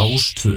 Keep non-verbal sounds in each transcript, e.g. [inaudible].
Ástvö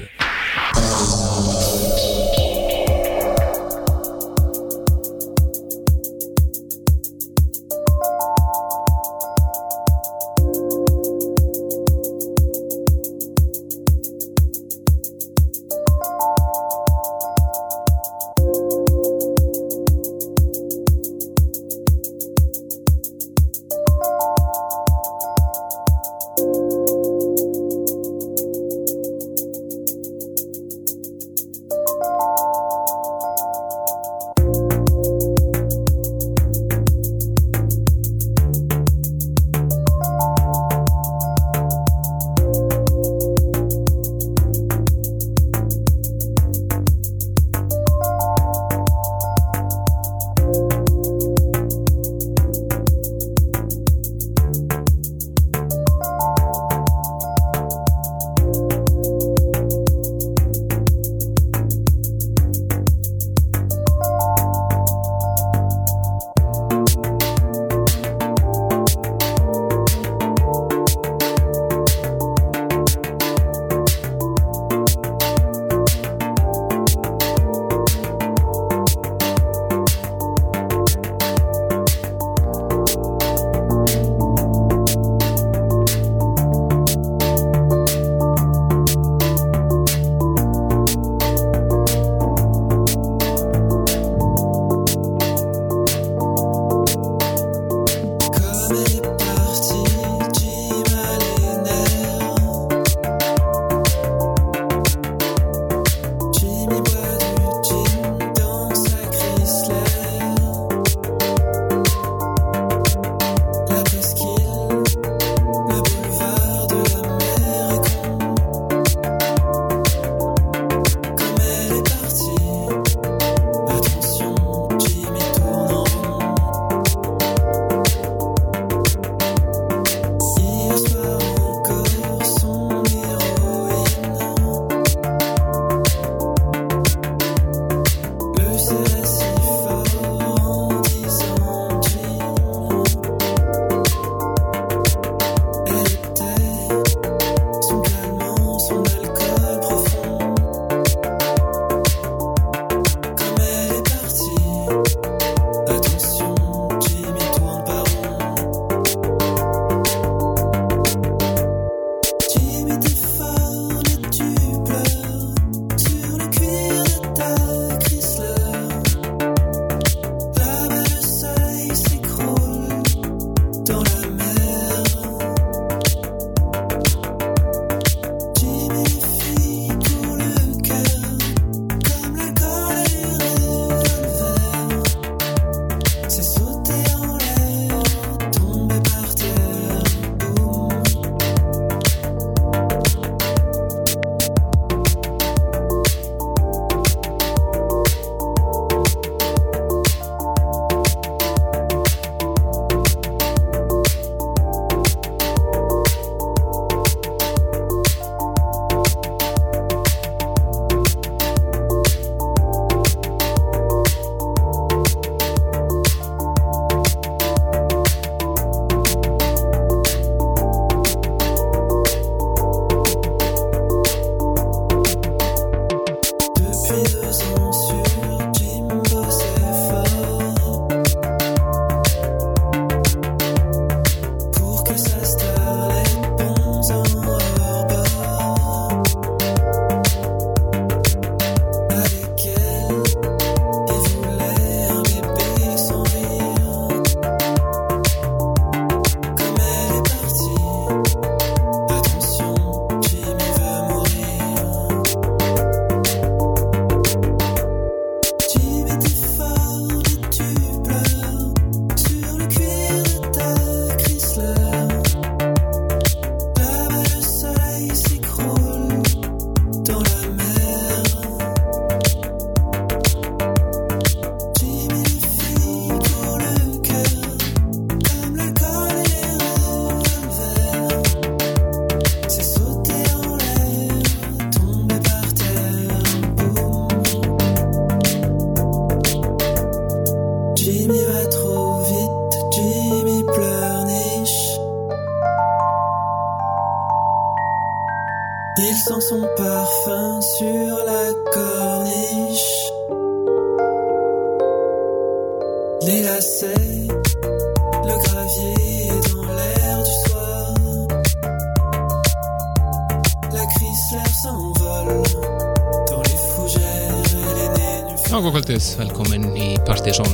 kvöldið, velkomin í Partíson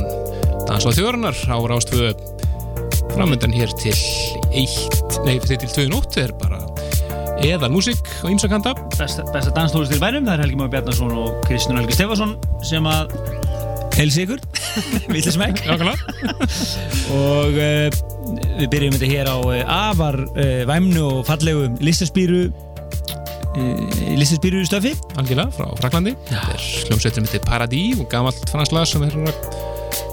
Dans á þjóðarnar á Rástvö. Framöndan hér til eitt, nei, til tvö nótt er bara eðal músík og ímsakanda besta, besta danstólistir í bænum það er Helgi Már Bjarnason og Kristján Helgi Stefansson sem að helsi ykkur. [laughs] Vilja Nákvæmlega. [laughs] Og uh, við byrjum þetta hér á uh, afar uh, væmnu og fallegu listaspýru uh, listaspýru stöfi Algjörlega, frá Fraklandi Þetta er hljómsveitur með Paradis og gamalt franslag sem er að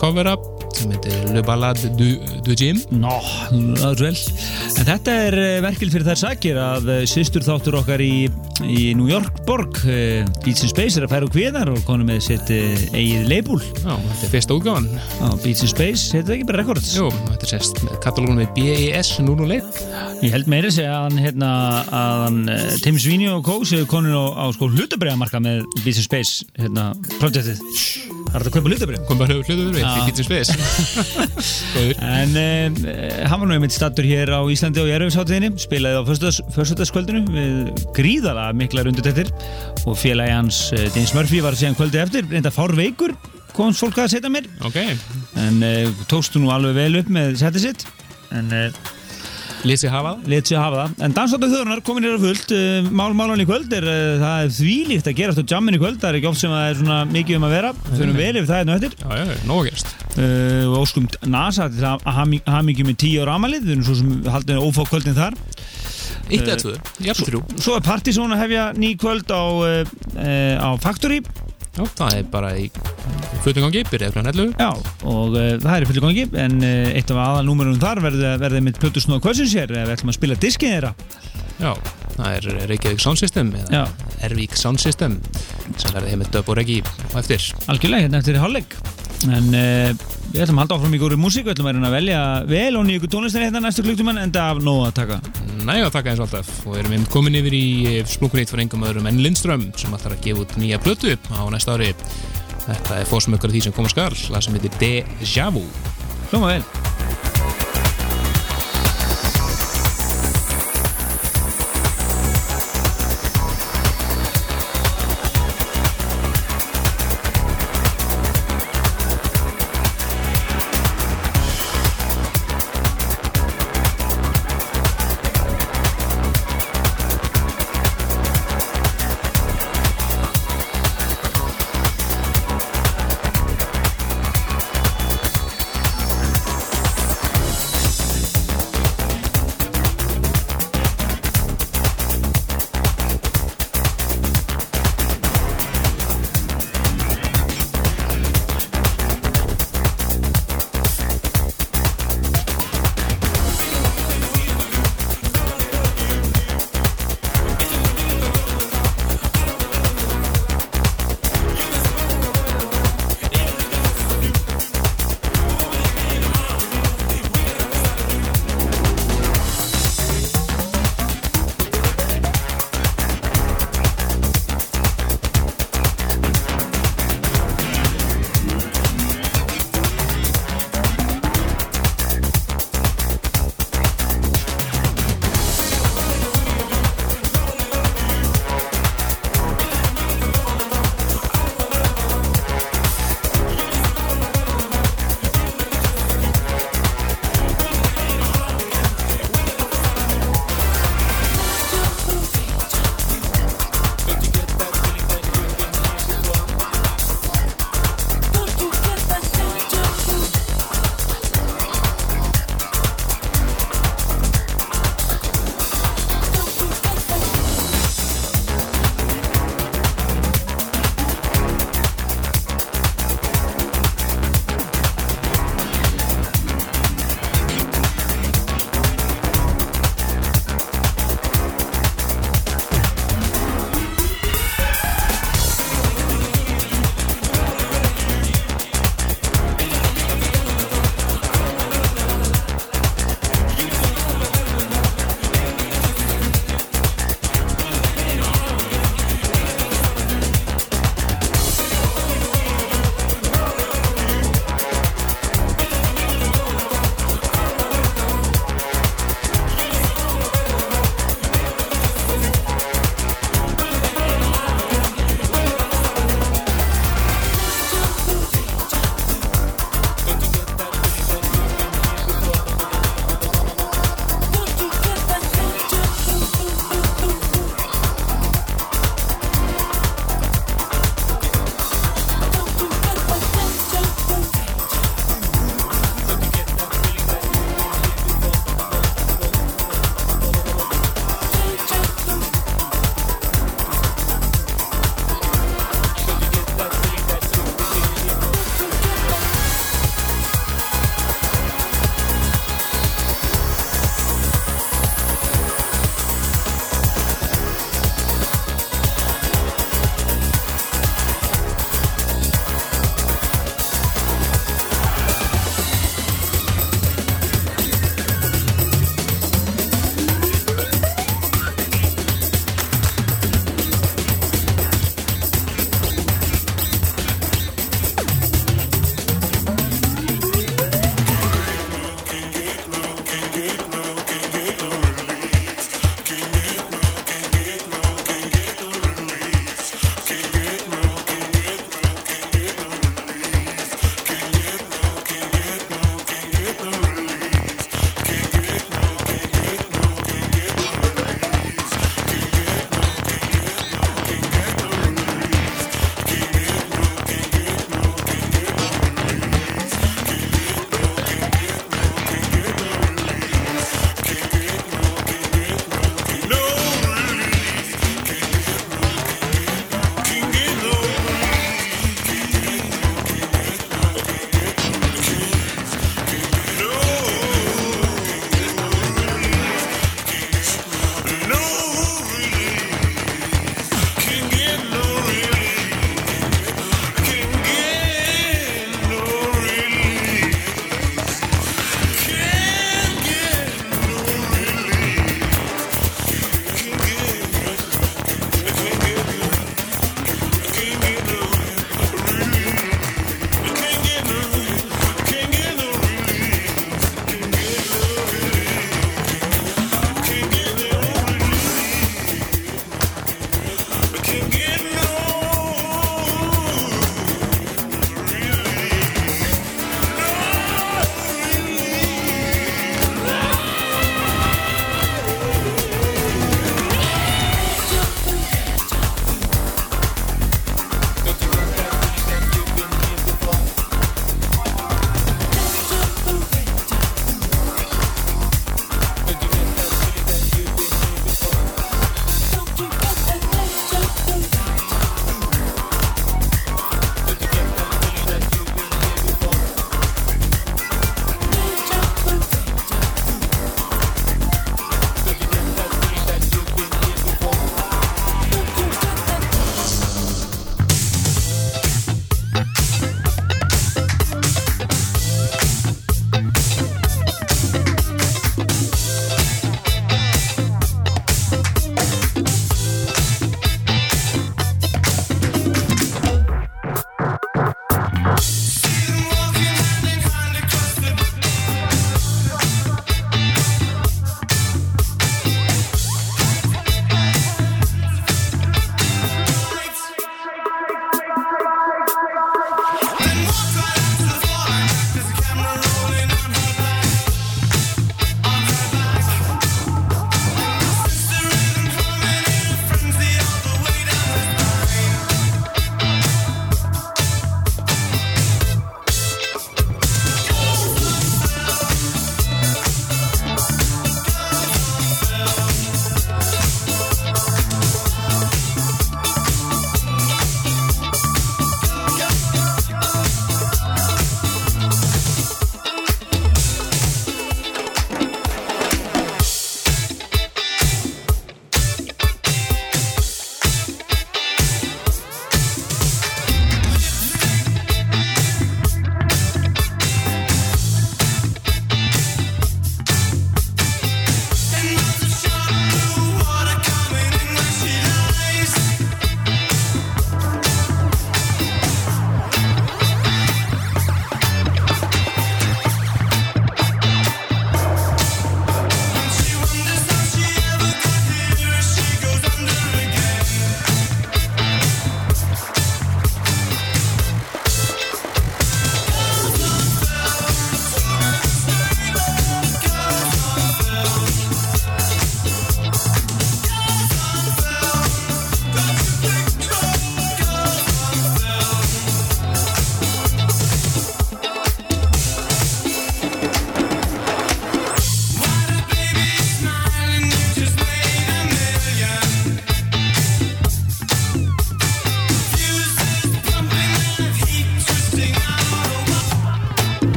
covera sem heitir Le Ballade du, du Jim Nó, vel. En þetta er uh, verkil fyrir þær sakir að uh, sýstur þáttur okkar í, í New York borg Beats in Space er að færa úr kviðar og konum með sitt eigið leibúl Já, þetta er fyrsta útgáfan. Á Beats in Space, heitir það ekki bara Records? Jú, þetta er sérst með katalógunum með BES 001 Ég held meira segja að hann, hérna, að hann uh, Tim Sweeney og Co. séu konur á, á sko hlutabræðamarka með in Space hérna, projektið. Það er að kaupa hlutabræð. kom bara hlutur við, Já. við getum spes Góður En uh, hann var nú einmitt stattur hér á Íslandi og Jærfisháttiðinni, spilaði á föstudagskvöldinu við gríðala miklar undirtættir og félagi hans uh, James Murphy var síðan kvöldi eftir, reynda fár veikur komst fólk að setja mér Ok, en tókstu nú alveg vel upp með setið sitt en lýsi hafa það sér hafa það. En dansáttu þjóðunar komin hér á fullt. Uh, mál málan í kvöld er, uh, það er þvílíkt að gerast á jammin í kvöld. Það er ekki oft sem það er svona mikið um að vera. Við fyrir vel yfir það hérna eftir. Já, já, nóg að gerast Uh, og óskum NASA til að hafa mikið með tíu ára amalið. Við erum svo sem haldið ófá kvöldin þar. Eitt eða tvö, jafn þrjú Svo er Partizón að hefja ný kvöld á, uh, á Factory. Já, það er bara í fötungangi, byrjaði frá nellu Já, og uh, það er í fullu gangi. En uh, eitt af aðalnúmerum þar verði, með Plötu Snóða Kvöldsins hér. Við ætlum að spila diskið þeirra. Já, það er Reykjavík Sound System eða. Ervík Sound System sem verði heim með döp og reggi á eftir Algjörlega, hérna eftir hálfleik En uh, við ætlum að halda áfram í góri músík Við ætlum að reyna að velja vel og nýju tónlistar hérna næstu klukktumann en það af nóg að taka. Næja, takk eins og alltaf. Og erum við komin yfir í splunkunýtt fyrir engum öðrum en Lindström sem ætlar að gefa út nýja plötu á næsta ári. Þetta er fórsmökkar því sem koma skall lag sem heitir Deja Vu. Hljóma vel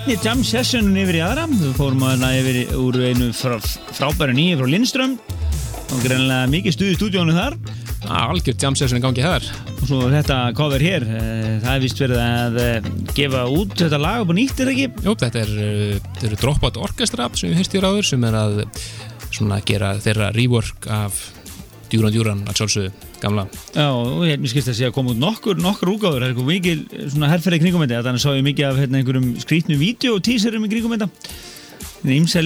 einni, jam session yfir í aðra. Þú fórum að yfir úr einu frá, frábæru nýju frá Lindström. Og greinlega mikið stuð í stúdíónu þar. Algjör jam session í gangi þar. Og svo þetta cover hér. Eh, það er vist verið að eh, gefa út þetta lag upp á nýtt, er það ekki? Jú, þetta er, þetta eru Dropout Orchestra sem við heyrst í ráður sem er að svona gera þeirra rework af Djúran Djúran að sjálfsögðu gamla. Já, og ég mér skilst að sé að koma út nokkur, nokkur úgáður, það er eitthvað mikil svona herrferði í kringum þetta, þannig sá ég mikið af hérna, einhverjum skrítnum vídeo og tíserum í kringum þetta. Ímsa,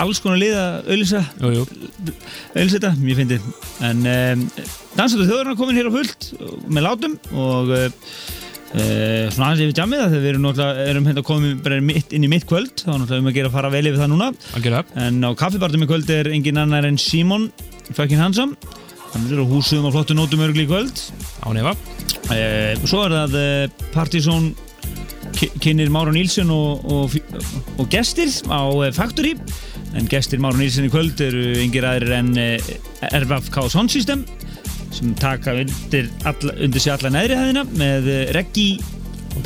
alls konar liða auðlýsa, Jú, jú, auðlýsa þetta, en um, dansaðu þjóðurna komin hér á fullt með látum og uh, svona aðeins yfir jammið þegar við erum erum hérna komið inn í mitt kvöld. Þá náttúrulega um að gera að fara vel yfir það núna. En á kaffibartum í kvöld er engin annar en Simon fucking handsome Er á húsum og flottu nótum örgli í kvöld. Án efa. E, Svo er það e, Partizón kynir Máru Nílsson og, og, og gestir á e, Factory. En gestir Máru Nílsson í kvöld eru engir aðrir en RFK Sound System sem taka undir, alla, undir sig alla neðri hæðina með reggi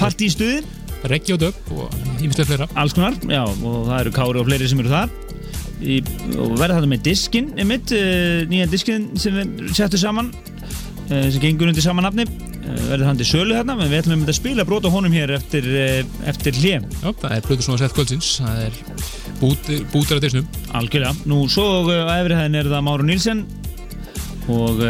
partístuði Reggi og döpp og ímislega fleira. Alls konar, já, og það eru Kári og fleiri sem eru þar í, og verða þetta með diskin einmitt, uh, nýja diskin sem við settum saman uh, sem gengur undir sama nafni uh, verður hann til sölu hérna, menn við ætlum að spila brot á honum hér eftir, eftir hlje Já, það er Plutus svona sett kvöldsins það er bút, bútur að disnum. Algjörlega, nú svo á efri hæðin er það Máru Nílsen og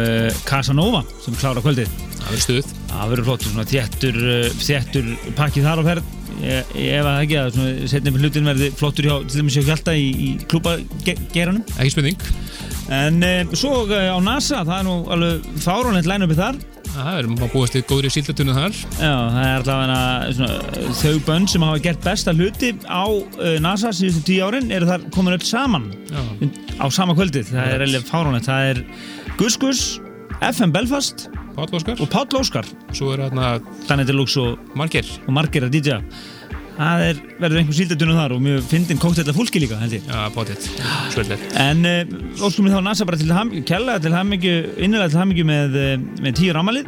Casanova sem klára kvöldið. Það verður stuð. Það verður flott, svona þéttur pakkið þar á ferð ég, ég ef að ekki að svona setnum hlutin verði flottur hjá, til dæmis hjá Hjalta í, í klúbageranum ekki spurning En e, svo e, á NASA, það er nú alveg fáránlegt line-upi þar. það er maður búast í góðri síldatunum þar Já, það er allavega þau bönn sem hafa gert besta hluti á e, NASA síðustu tíu árin eru þar komin öll saman Já, á sama kvöldið. Það er alveg fáránlegt. Það er Gus Gus, FM Belfast Páll Óskar. Og Páll Óskar, svo er hérna Danny Deluxe og, margir og margir að DJ. Það er, verður einhver síldatunum þar og mjög fyndin kóktella fólki líka, held ég. Já, bótið, svöldið En uh, óskum við þá NASA bara til ham, kella til hamingju, innilega til hamingju með, eh, með tíu rámalið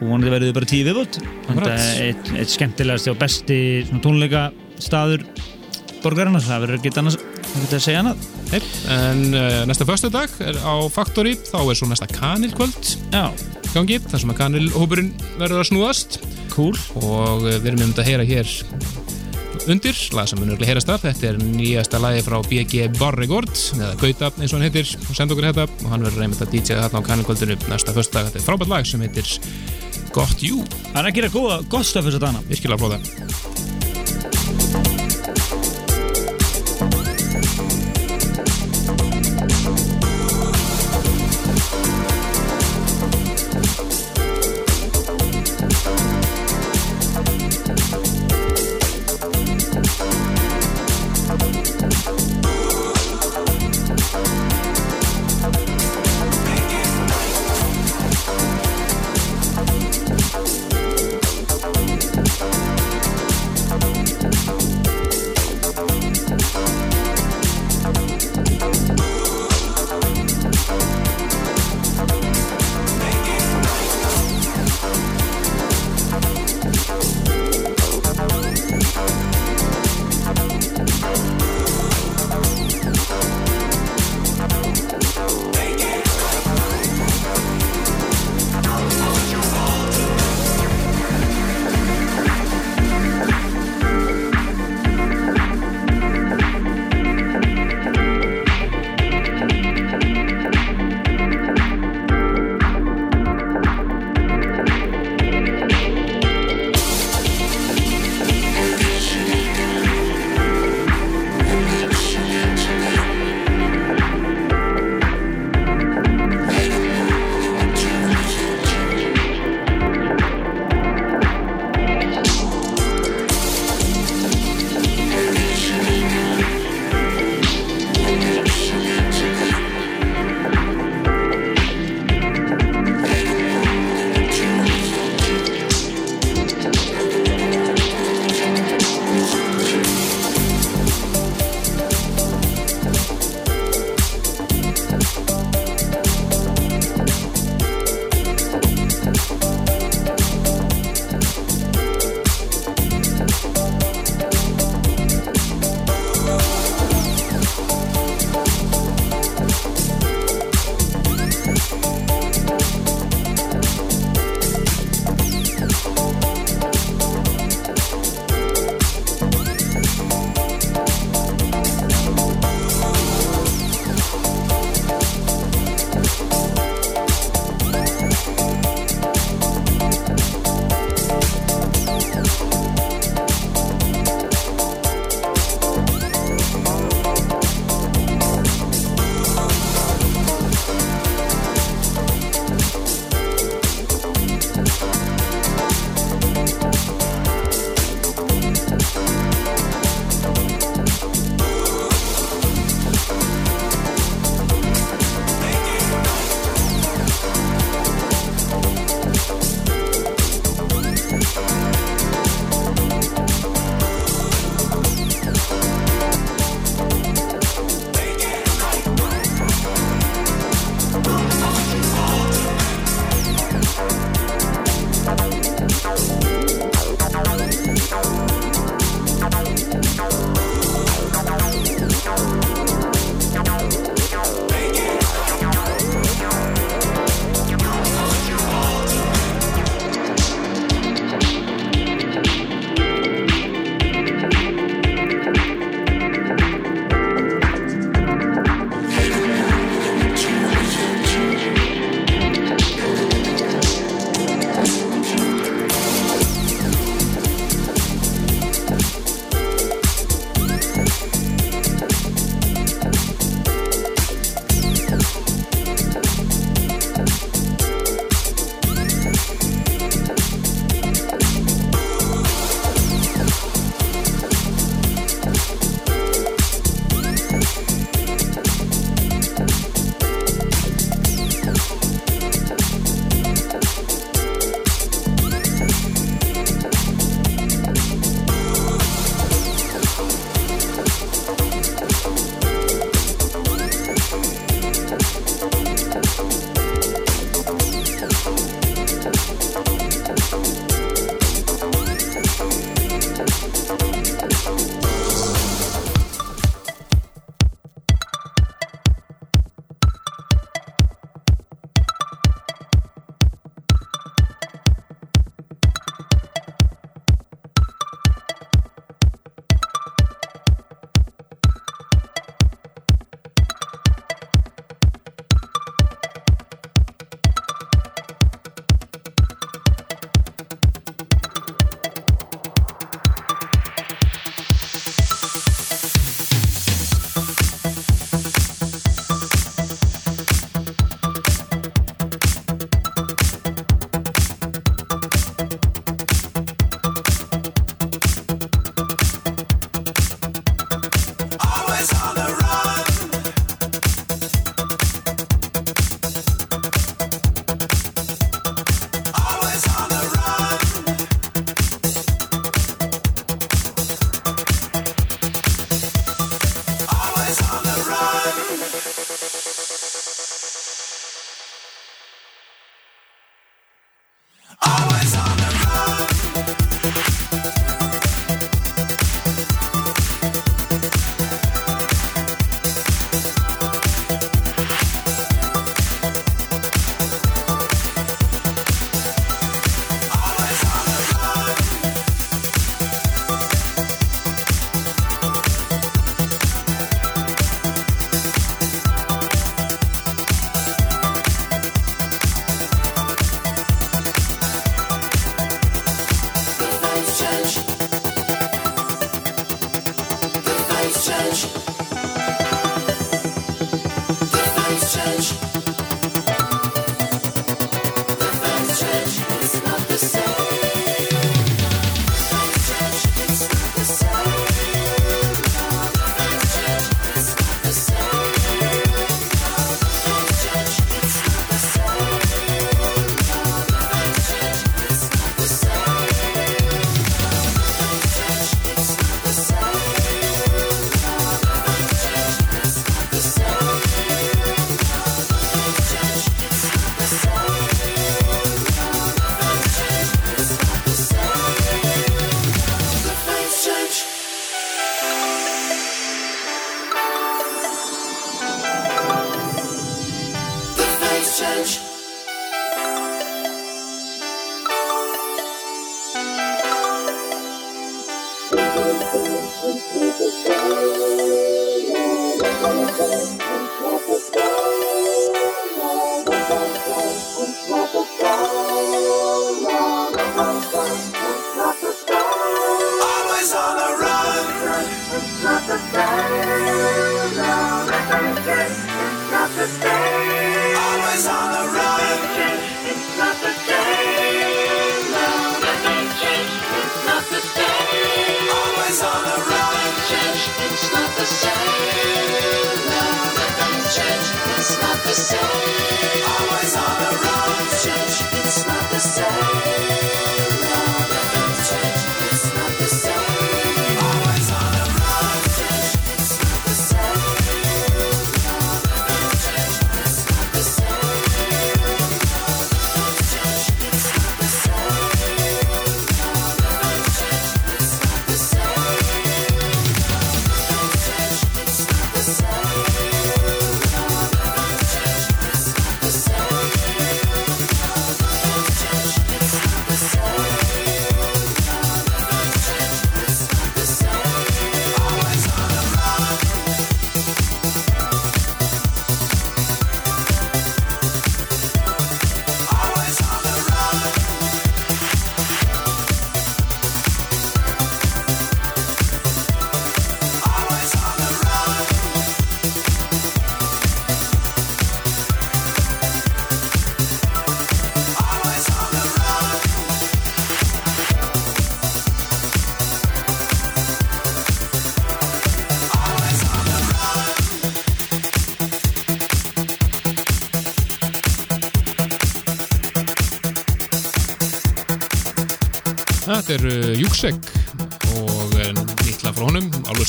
og vonandi verður þið bara tíu viðbútt Þetta er eitt, eitt skemmtilegast og besti tónleika staður borgarinnar, það verður ekki annars að segja annað. Nei, en uh, næsta föstu dag er á Factory þá er svo næsta kanilkvöld gangi, þar sem að kanilhópurinn verður að snúast. Cool. Og uh, við erum um þetta að heyra hér undir, lag sem munur að heyrast af þetta er nýjasta lagi frá BG Borregord eða Gauta eins og hann heitir og senda okkur þetta. Og hann verður reynd að DJ þarna á kanilkvöldinu næsta föstu dag, þetta er frábært lag sem heitir Got You, Það er að gera góða, gott stöf þess að dana virkilega flóða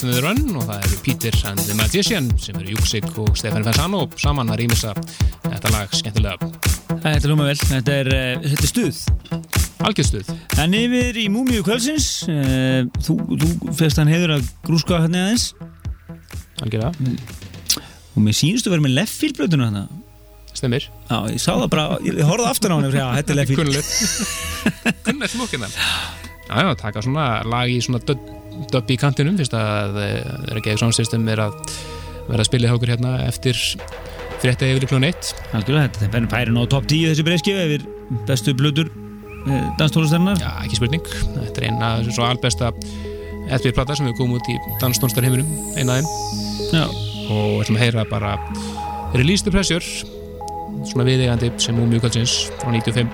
honum, alveg sniður önn og það eru Peter and the Magician sem eru Júksek og Stefán Fensano saman að rýmisa þetta lag skemmtilega. Þetta er hljóma vel, þetta er, þetta er stuð. Algjörstuð. En yfir í Múmiu kvöldsins, uh, þú, þú fegst hann hefur að grúska hérna aðeins Algjörða. og mér sínstu að vera með leffílblöðuna hérna. Stemmir. Já, ég sá það bara, ég, horfði aftur á hann og já, þetta er [laughs] leffíl. Kunnulegt. Kunnulegt smókina. Já, já, taka svona lag í svona döpp í kantinum fyrst að er ekki eða samsýstum er að vera að spila í hákur hérna eftir frétta yfir klón 1. Algjörlega, þetta er færin á top 10 þessi breyskið yfir bestu blöður eh, danstólustennar. Já, ekki spurning. Þetta er eina svo albesta FB-plata sem við komum út í danstónstarheiminum einaðinn og við ætlum að heyra bara Release the Pressure svona viðegandi sem Múmiu kvöldsins frá 95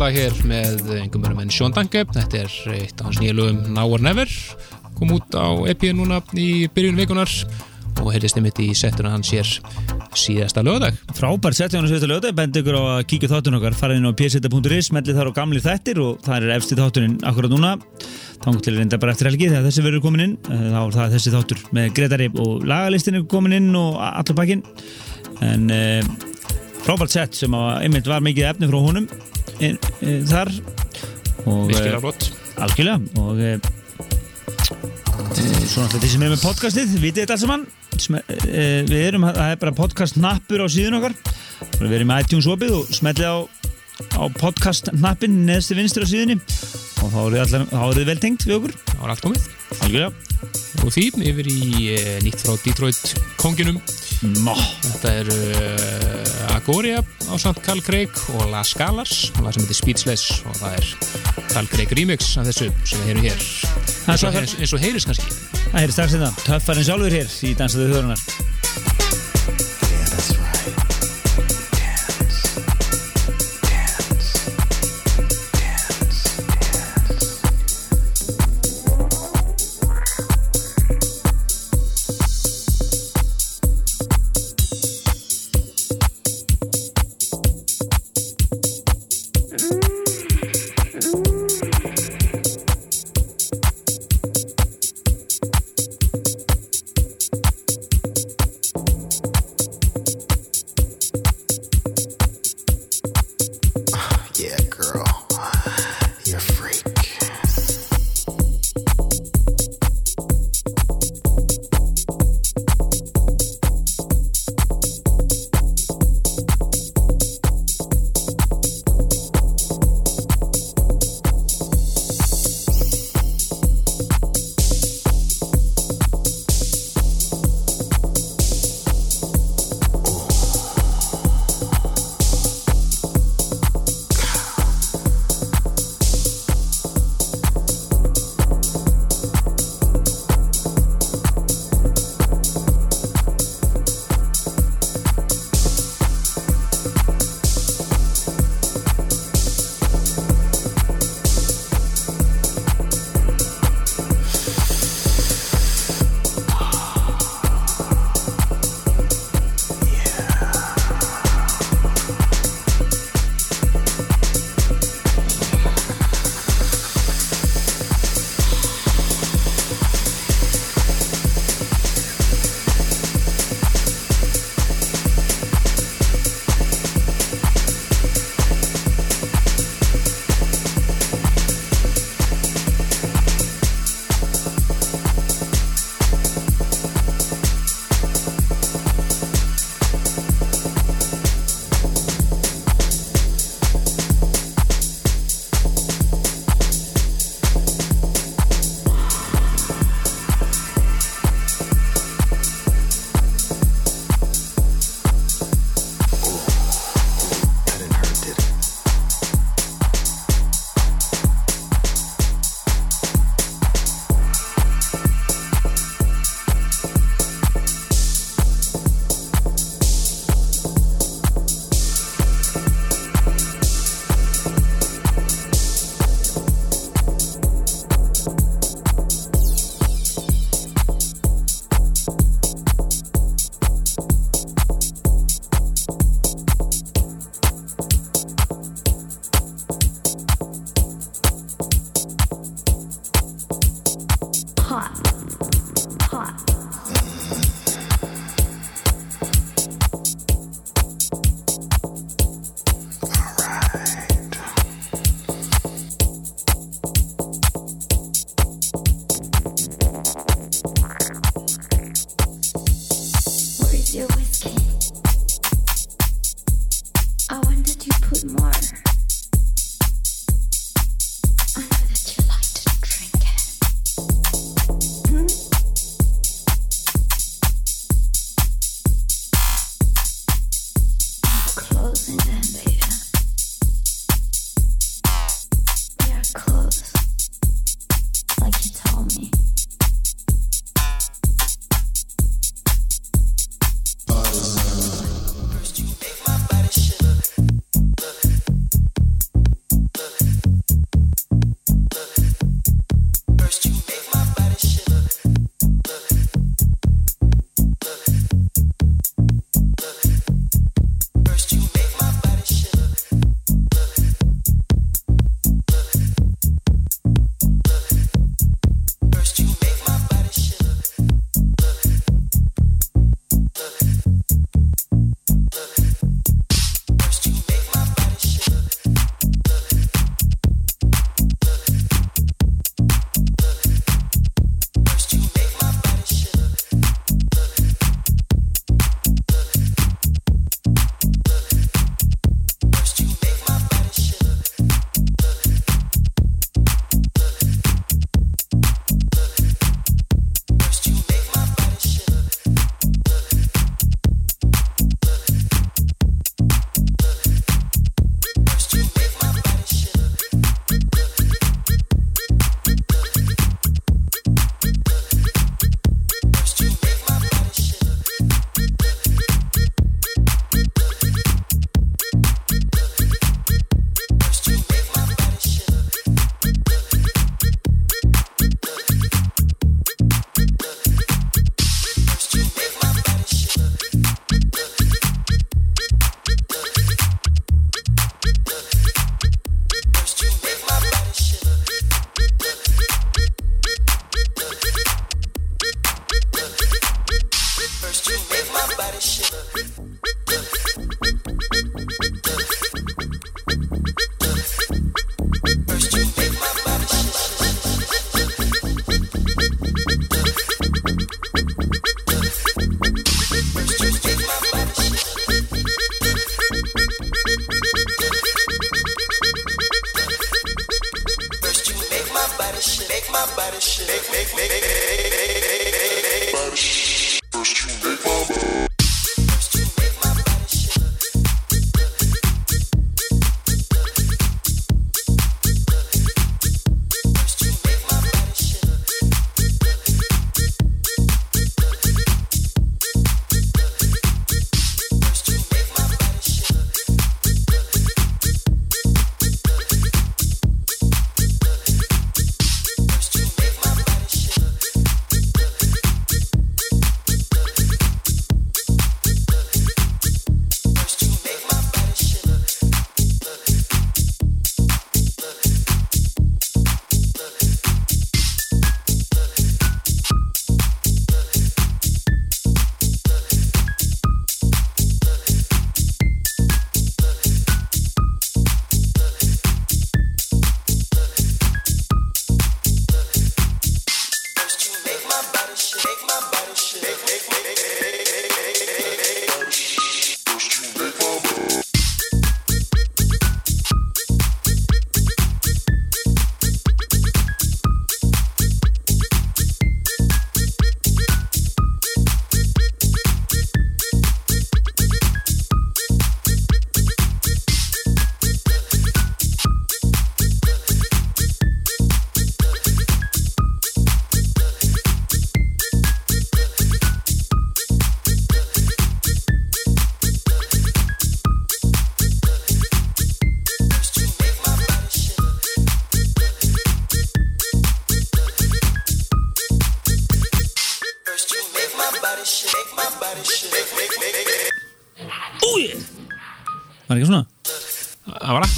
lag hér með einhverjum mörgum en Sean Danke. Þetta er eitt af hans nýja lögum Now or Never. Kom út á EP núna í byrjun vikunar og heyrðist einmitt í settuna hans hér síðasta lögadag. Frábært hjá hann að lögða, bendi ykkur á að kíkja þáttun okkar, fara inn á pseta.is, mellið þar á gamli þættir og það er efsti þáttunin akkurat núna þá til reynda bara eftir helgi þegar þessi verður komin inn eh, þá er það þessi þáttur með Gretari og lagalistin er komin inn og allur bakinn en e, frábært sett sem að einmitt var mikið efni frá honum þar og eh, Virkilega flott. algjörlega og e, Svo náttúrulega þið sem er með podcastið, vitið þetta alls saman Við erum, það er bara podcast nappur á síðun okkar Við erum með iTunes opið og smellið á, á podcast nappin neðstu vinstur á síðunni og þá eru þið þá vel tengt við okkur Það var allt komið. Algjörlega Og því yfir í nýtt frá Detroit konginum. Má, Þetta er Agoria á samt Carl Craig og La Scalas og það sem heitir Speechless og það er Carl Craig remix af þessu sem við heyrum hér. Eins og, heyrist kannski. Það er strax þetta Töffar en sjálfur hér í Dansaðu Þjóðrunar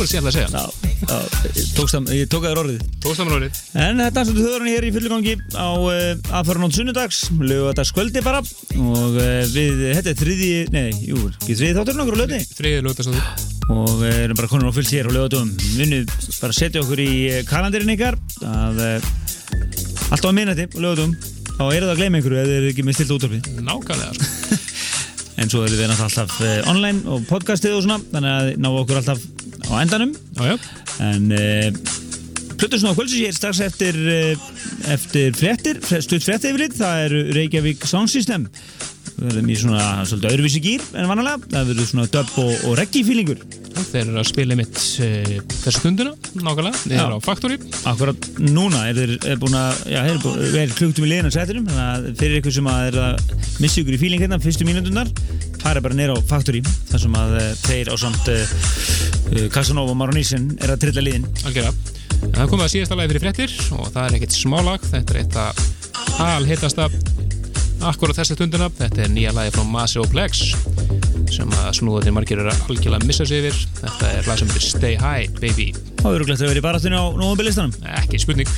Það var akkur sér að segja. Já, já tókst það, ég tók að þér orðið. Tókstamanórið En þetta er svolítið þjóðurinn hér í fullugangi á uh, aðfæranótt sunnudags, lögadags bara. Og uh, við, þetta er þriði, nei, jú, þriði þátturinn okkur á lögni Þriðið lögdagstóður og uh, erum bara konur á fullt hér á lögadöfum vinnum bara setja okkur í kalendarinn ykkar. Að uh, alltaf að minnati á lögadöfum þá er það að gleyma einhverju þið eru ekki með stilt útvarfi Nákvæmlega sko. [laughs] en svo eru við náttúrulega alltaf online og podcastið og svona. Þannig að ná okkur alltaf á endanum. Já, já. En uh, Plutusnú á kvöldsins ég er strax eftir uh, eftir fréttir, stutt fréttir yfirleitt það eru Reykjavík Sound System. Við verðum í svona svolítið öðruvísi gýr en vanalega, það verður svona dub og, og reggae feelingur. Þeir eru að spila mitt uh, þessu stundina Nákvæmlega. Þeir eru á Factory. Akkurat núna er þeir er búin að já, þeir eru búin að vera klukkutum í liðan settinum þannig að fyrir ykkur sem að er að missa ykkur í feeling hérna fyrstu mínúndundar fara bara neyra á Factory þar sem að uh, þeir á samt uh, uh, Casanova og Maronísin er að trilla liðin. Algjörða En það er komið að síðasta lagi fyrir fréttir og það er ekkert smálag. Þetta er eitt að alhittasta akkur á þessa stundina. Þetta er nýja lagi frá Masi og Plex sem að snúðatir margir eru að algjörlega missa sig yfir. Þetta er lag sem heitir Stay High Baby. Þá eru glætt að vera í baráttunni á nógubilistanum ekki spurning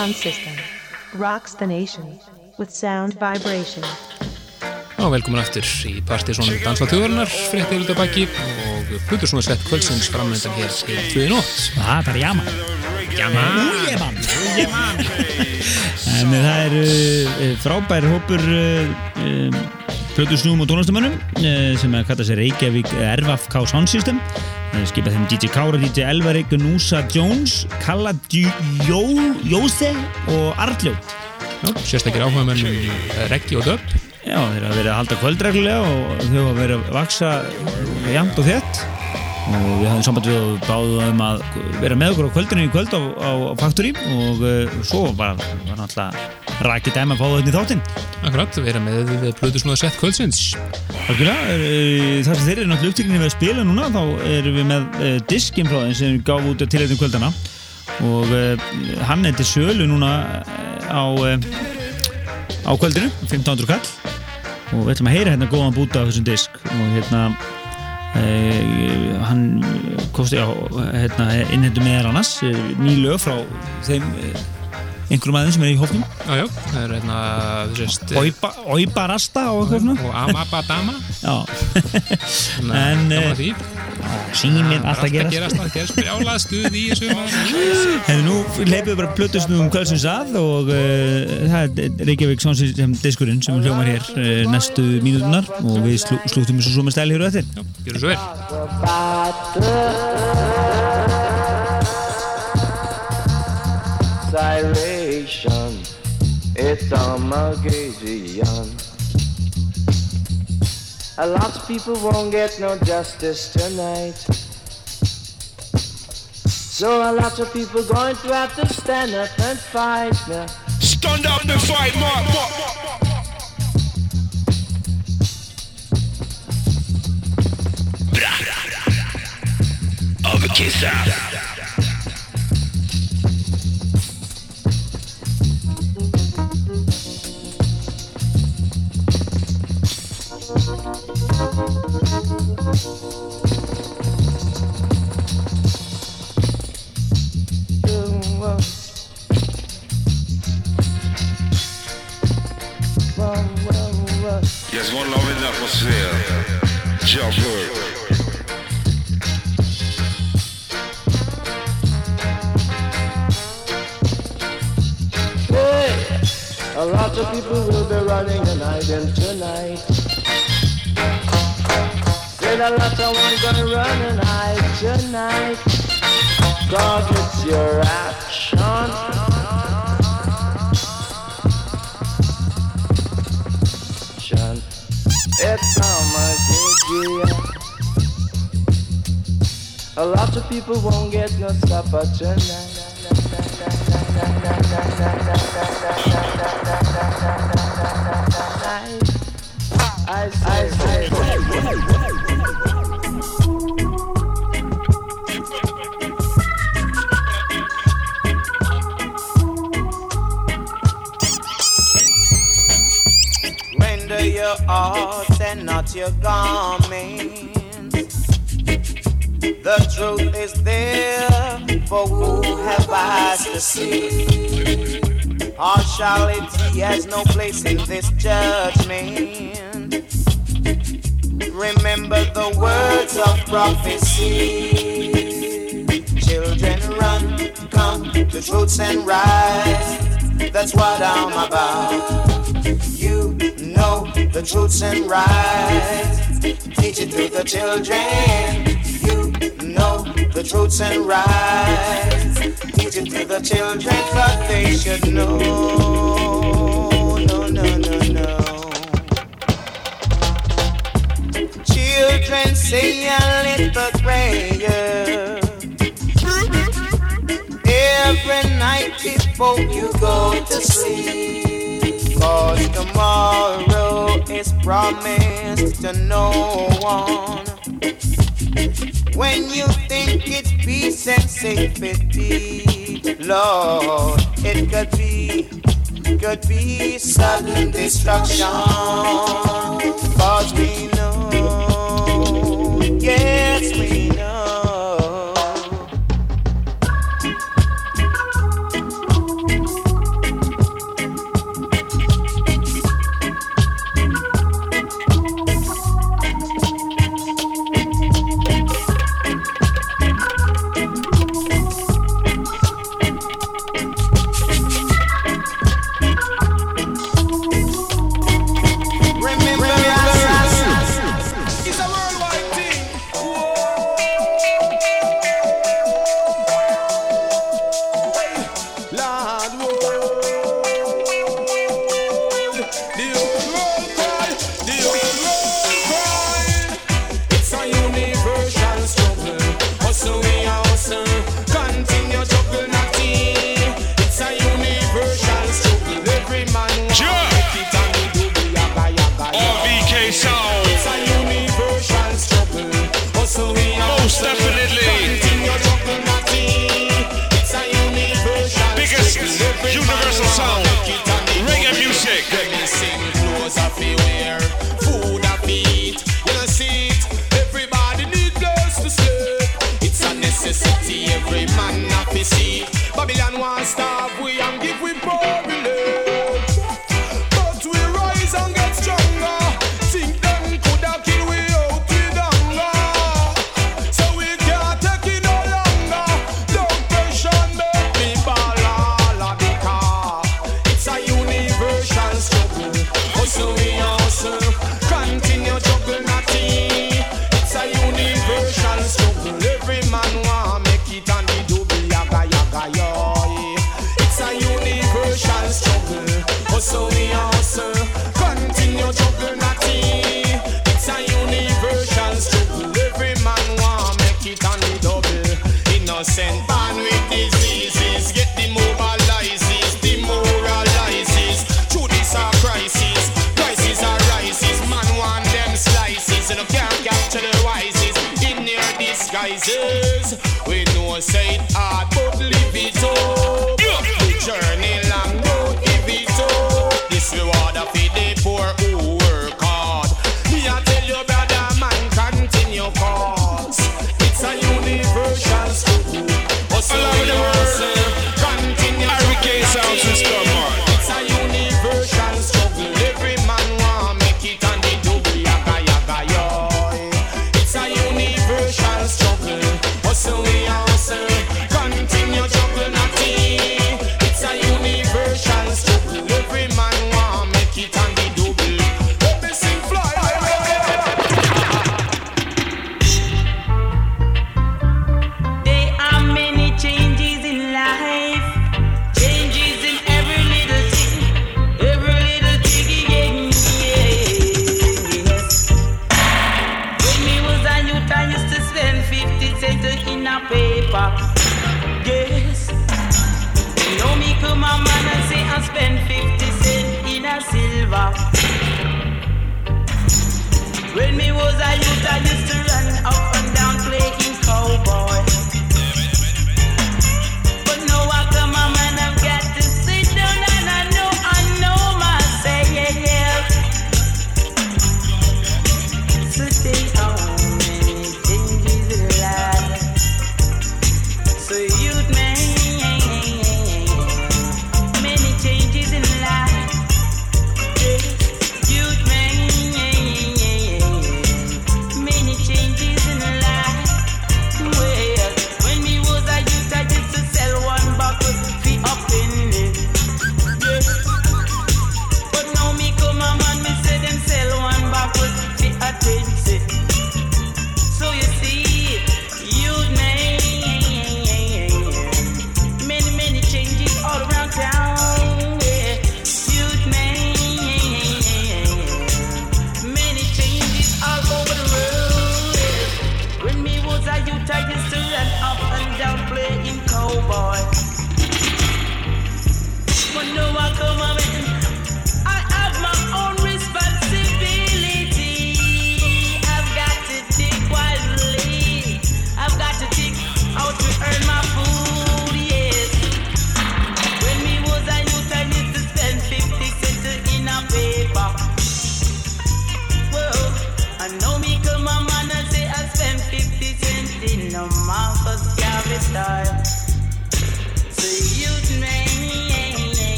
Sound System rocks the nation with sound vibration. Já, velkomin aftur í partysónu Dansa þjóðarinnar, fréttir út af baki og Plutur svona sett kvöldsins framöndan hér til tvöði nótt. Það er bara jama Jama! Újeman En það er uh, frábær hópur uh, um, plötusnúum og tónlistamönnum uh, sem að kalla sér Reykjavík RFK Sound System uh, skipa þeim DJ Kára, DJ Elvarik Núsa Jones, Kalla Jó, Jóse og Arljó Já, sérstakir áhuga menn reggi og döpp. Já, þeir hafa verið að halda kvöldreglulega og þau hafa verið að vaksa jæmt og þett og við hafum samband við og báðum um að vera með okkur á kvöldinu í kvöld á, á, á Factory og uh, svo var, var náttúrulega rækið dæmi að fá þetta í þáttinn Akkurat, vera með Plutur svona sett kvöldsins. Uh, þar sem þeir eru náttúrulega upptíkinni við að spila núna þá erum við með uh, diskinn frá þeim sem við gáum út til þetta kvöldana og uh, hann er til sölu núna á, uh, á kvöldinu 1500 kall. Og við ætlum að heyra hérna góðan búta á þessum disk. Og hérna hann kosti á hérna, innhendu meðal annars ný lög frá þeim einhverjum aðeins sem er í hófnum Já, já, það er hérna, þú sést, Oiba, Oiba Rasta og eitthvað svona og Amabadama. Já, Þannig En, eh, síminn alltaf Alltaf gerast gerast, það gerst brjálað stuð í þessu. Hefur nú leipum við bara plötusnum um kvöldsins að og uh, það er Reykjavík Sónsins sem diskurinn sem hljómar hér uh, næstu mínútunar og við slú, slúttum þessu svo með stæli hér og eftir. Já, gjörðu svo vel. Siration, it's Armageddon. A lot of people won't get no justice tonight. So a lot of people going to have to stand up and fight now. Stand up and fight, Mark. Yes, one love in the a lot of people will be running and hiding tonight. Said a lot of ones gonna run and hide tonight. Cause it's your action. Action. It's Armageddon. A lot of people won't get no supper tonight. and not your garments. The truth is there, for who have eyes to see? Partiality has no place in this judgment. Remember the words of prophecy. Children, run, come to truths and rights. That's what I'm about know the truths and rights. Teach it to the children. You know the truths and rights. Teach it to the children what they should know. No, no, no, no. Children say a little prayer every night before you go to sleep. promise to no one. When you think it's peace and safety, Lord, it could be, could be sudden destruction. But we know, yes, we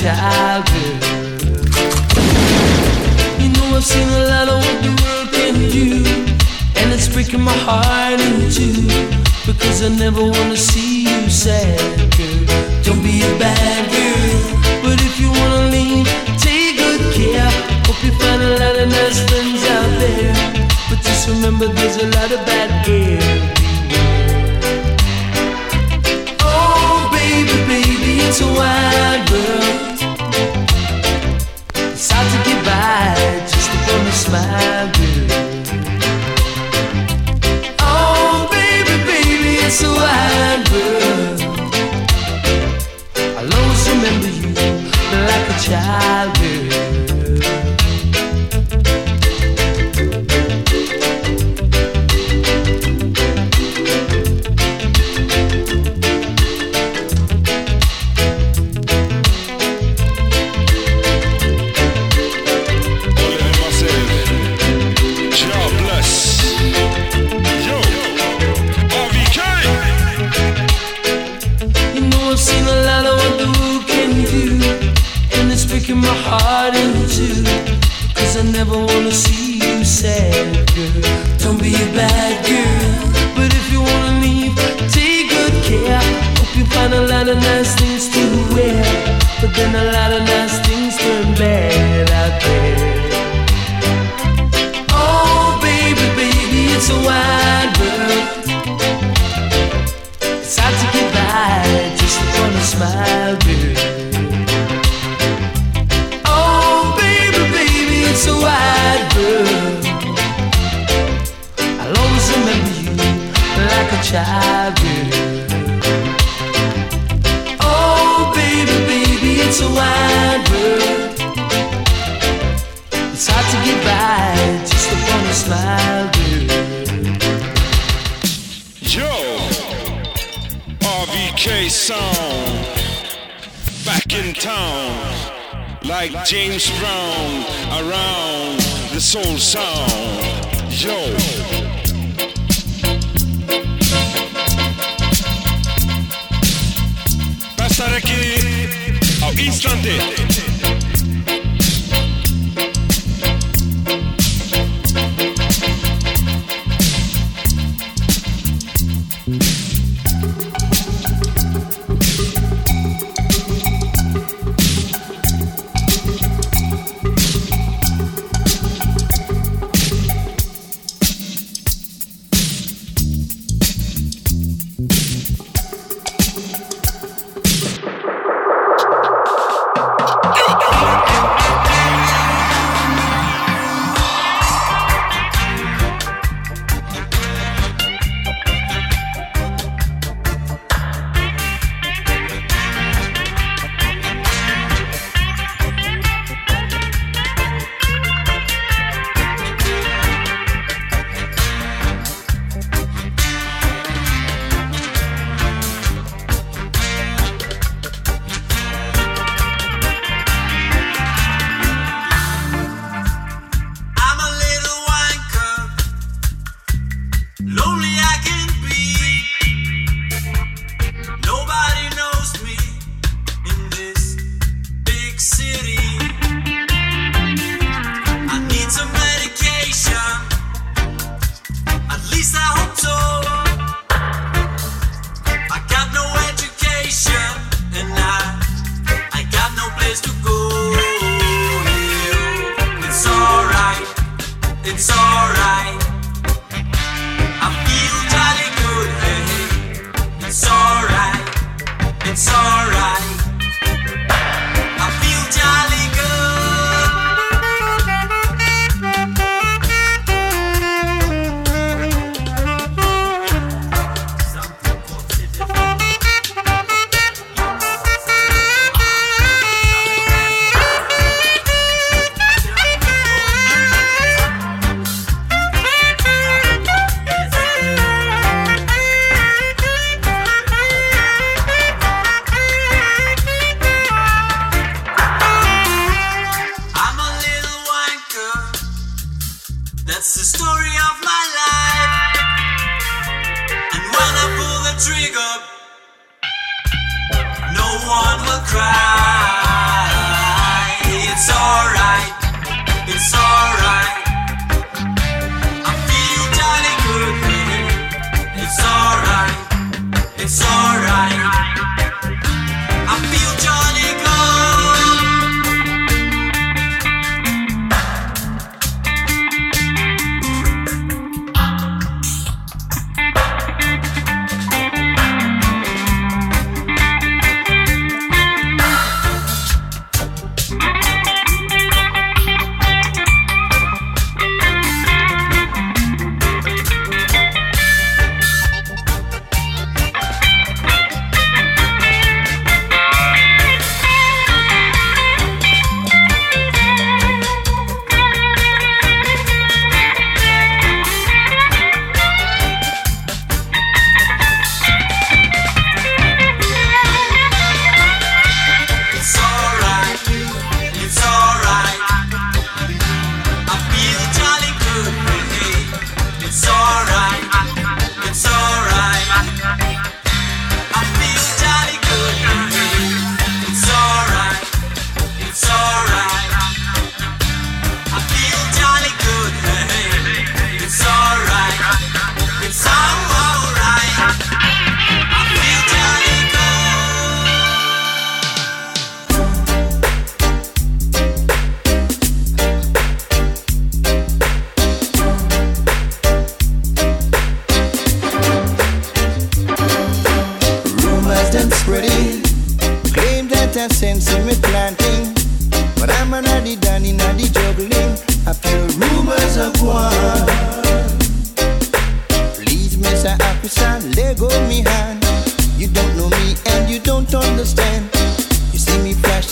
childhood. You know I've seen a lot of what the world can do, and it's breaking my heart in two because I never wanna see you sad, girl. Don't be a bad girl, but if you wanna leave, take good care. Hope you find a lot of nice friends out there, but just remember there's a lot of bad air. Oh, it's a wide world.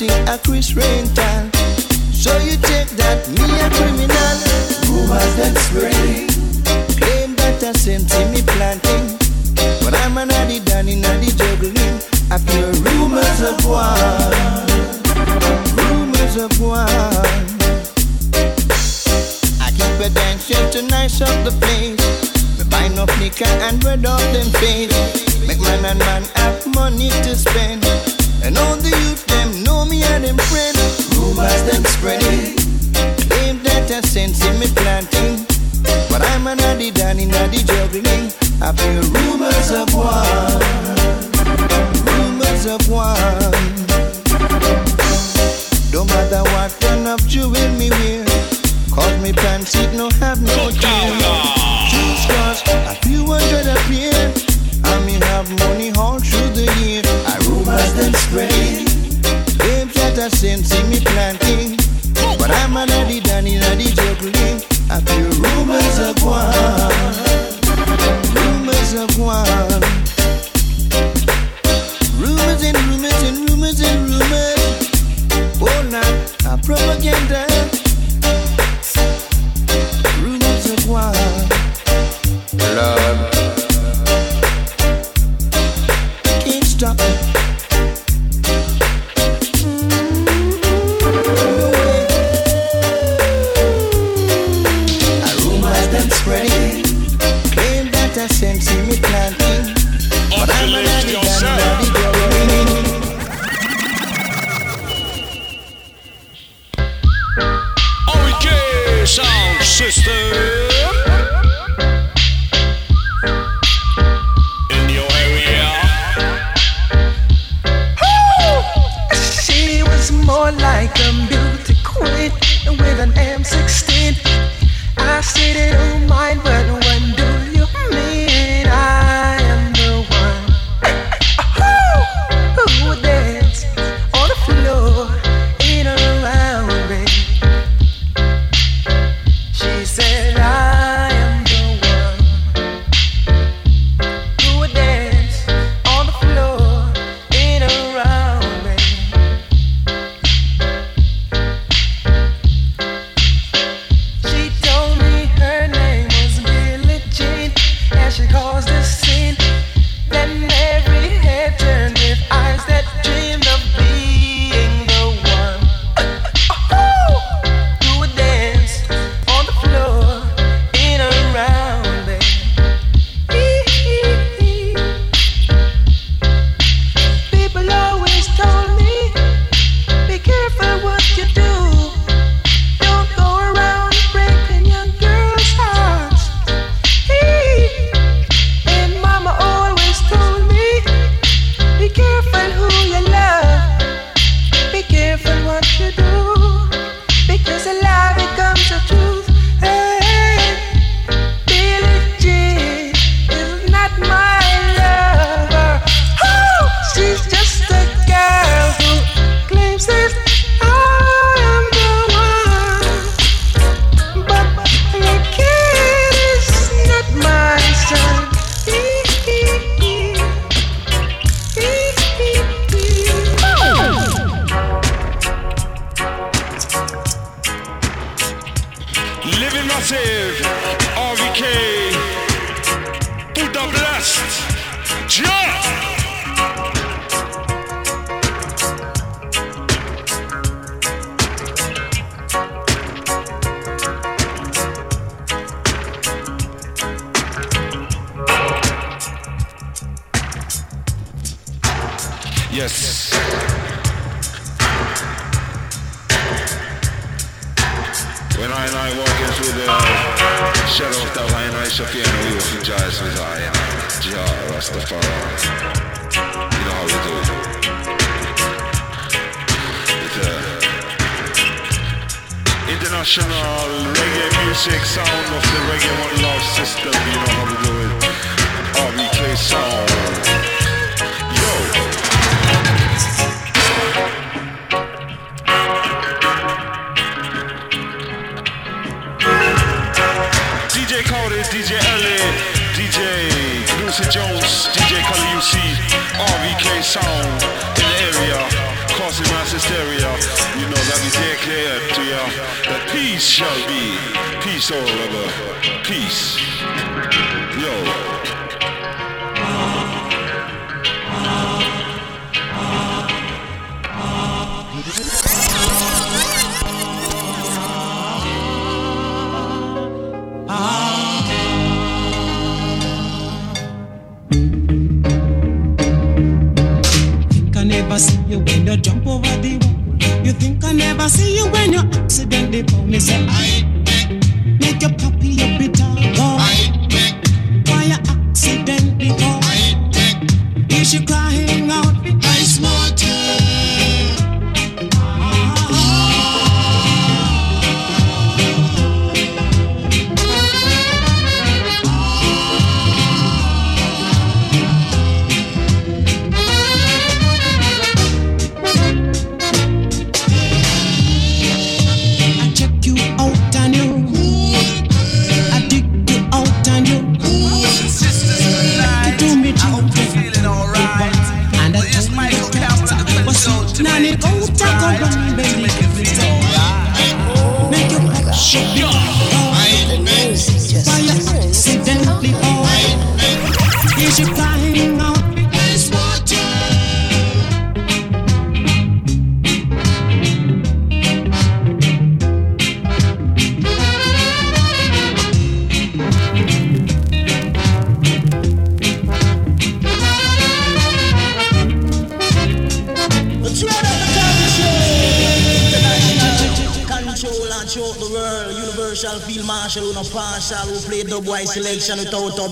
Me a Chris rental, so you take that me a criminal. Rumors done spreading, claim that I in me planting. But I'm an addy danny naddy juggling. I feel rumors of war. Rumors of war. I keep a dancing to nice up the place. Me buy no liquor and red off them face. Make man and man have money to spend. And all the youth them know me and them friend. Rumors them spreading. Claim that I sense in me planting. But I'm an addy danny naddy juggling. I feel rumors of war. Rumors of war. Don't matter what kind of jewel me wear. Cause me pants it no have no gear. Choose cause a few hundred a pair. And me have money them spreading. Claims that I sense in me planting. But I'm a daddy danny daddy juggling. I feel rumors of war. Rumors of war. Rumors and rumors and rumors and rumors. Oh, not a propaganda. Rumors of war. Lord. Can't stop lift yourself. Okay, sound system. like a beauty queen with an M16. I said it on mine, but Aïcha ne t'a autant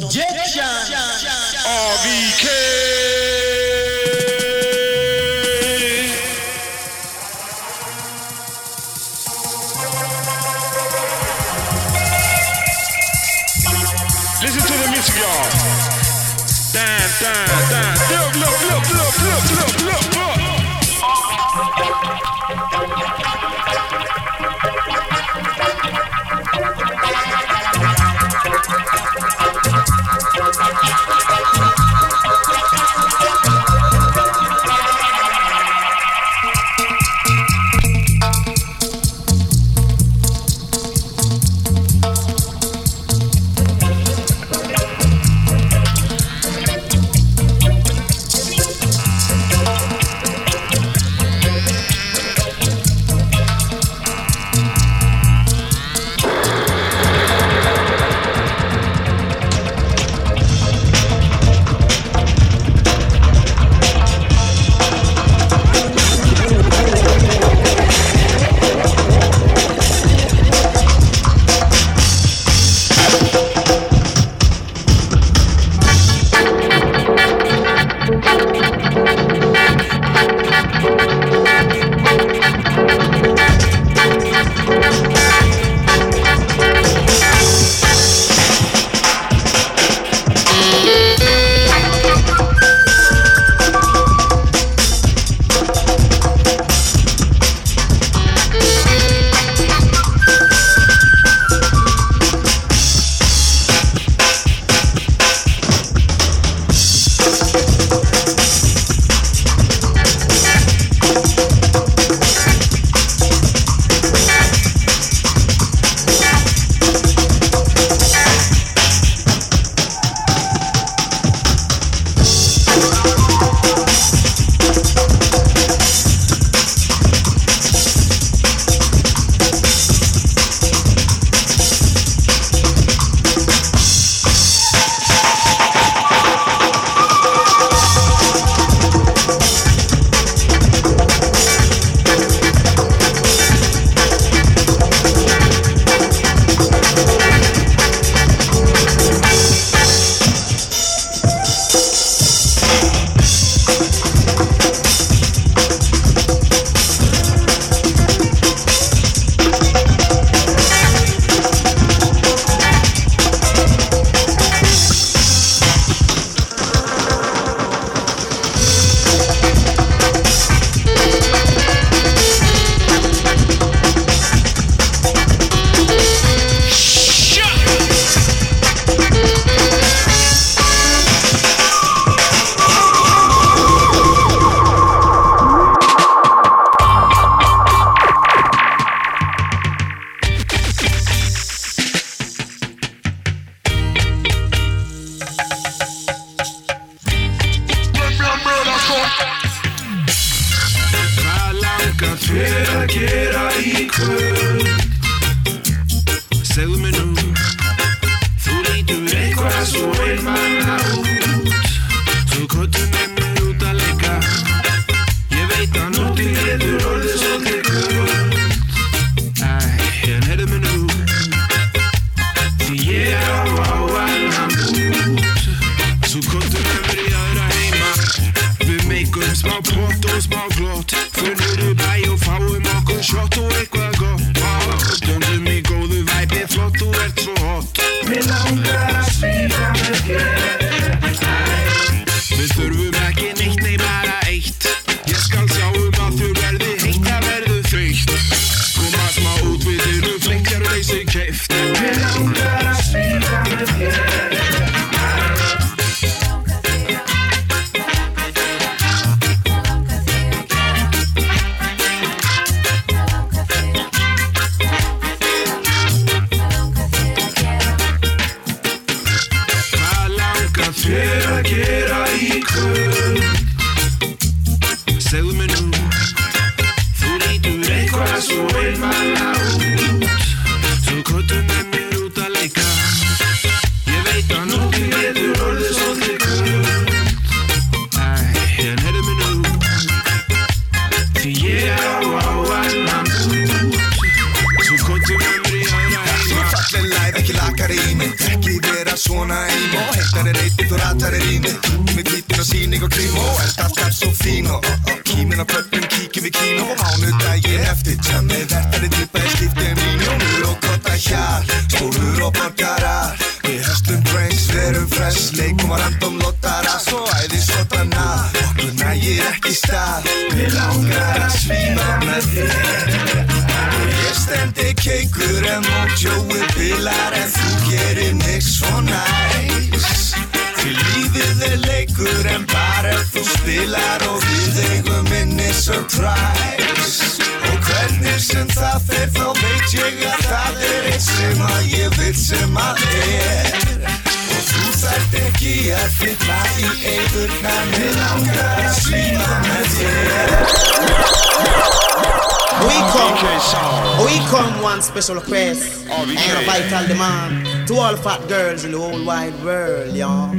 wide world, y'all.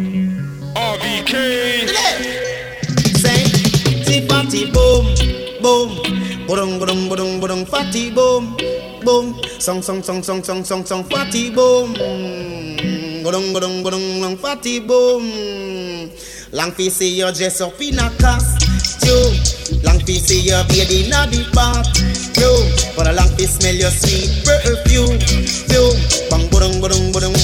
RVK. Say, fatty boom, boom, boom, boom, boom, boom, fatty boom, boom, song, song, song, song, song, song, song, fatty boom, boom, boom, boom, boom, fatty boom. Long fi see your dress up in a costume. Long fi see your baby in a bathroom. For a long fi smell your sweet perfume. Bang, boom, boom, boom, boom.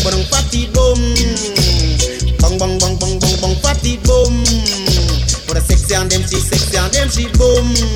sexy and them she boom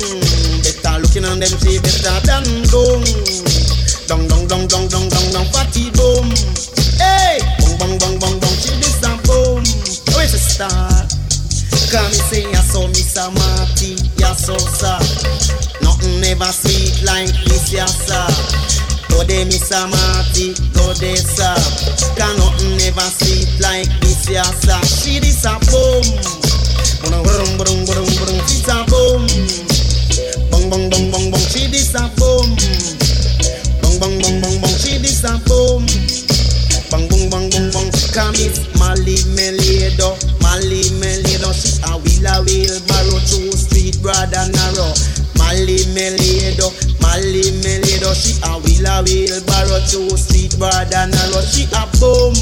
too sweet, but than a lot. She a boom.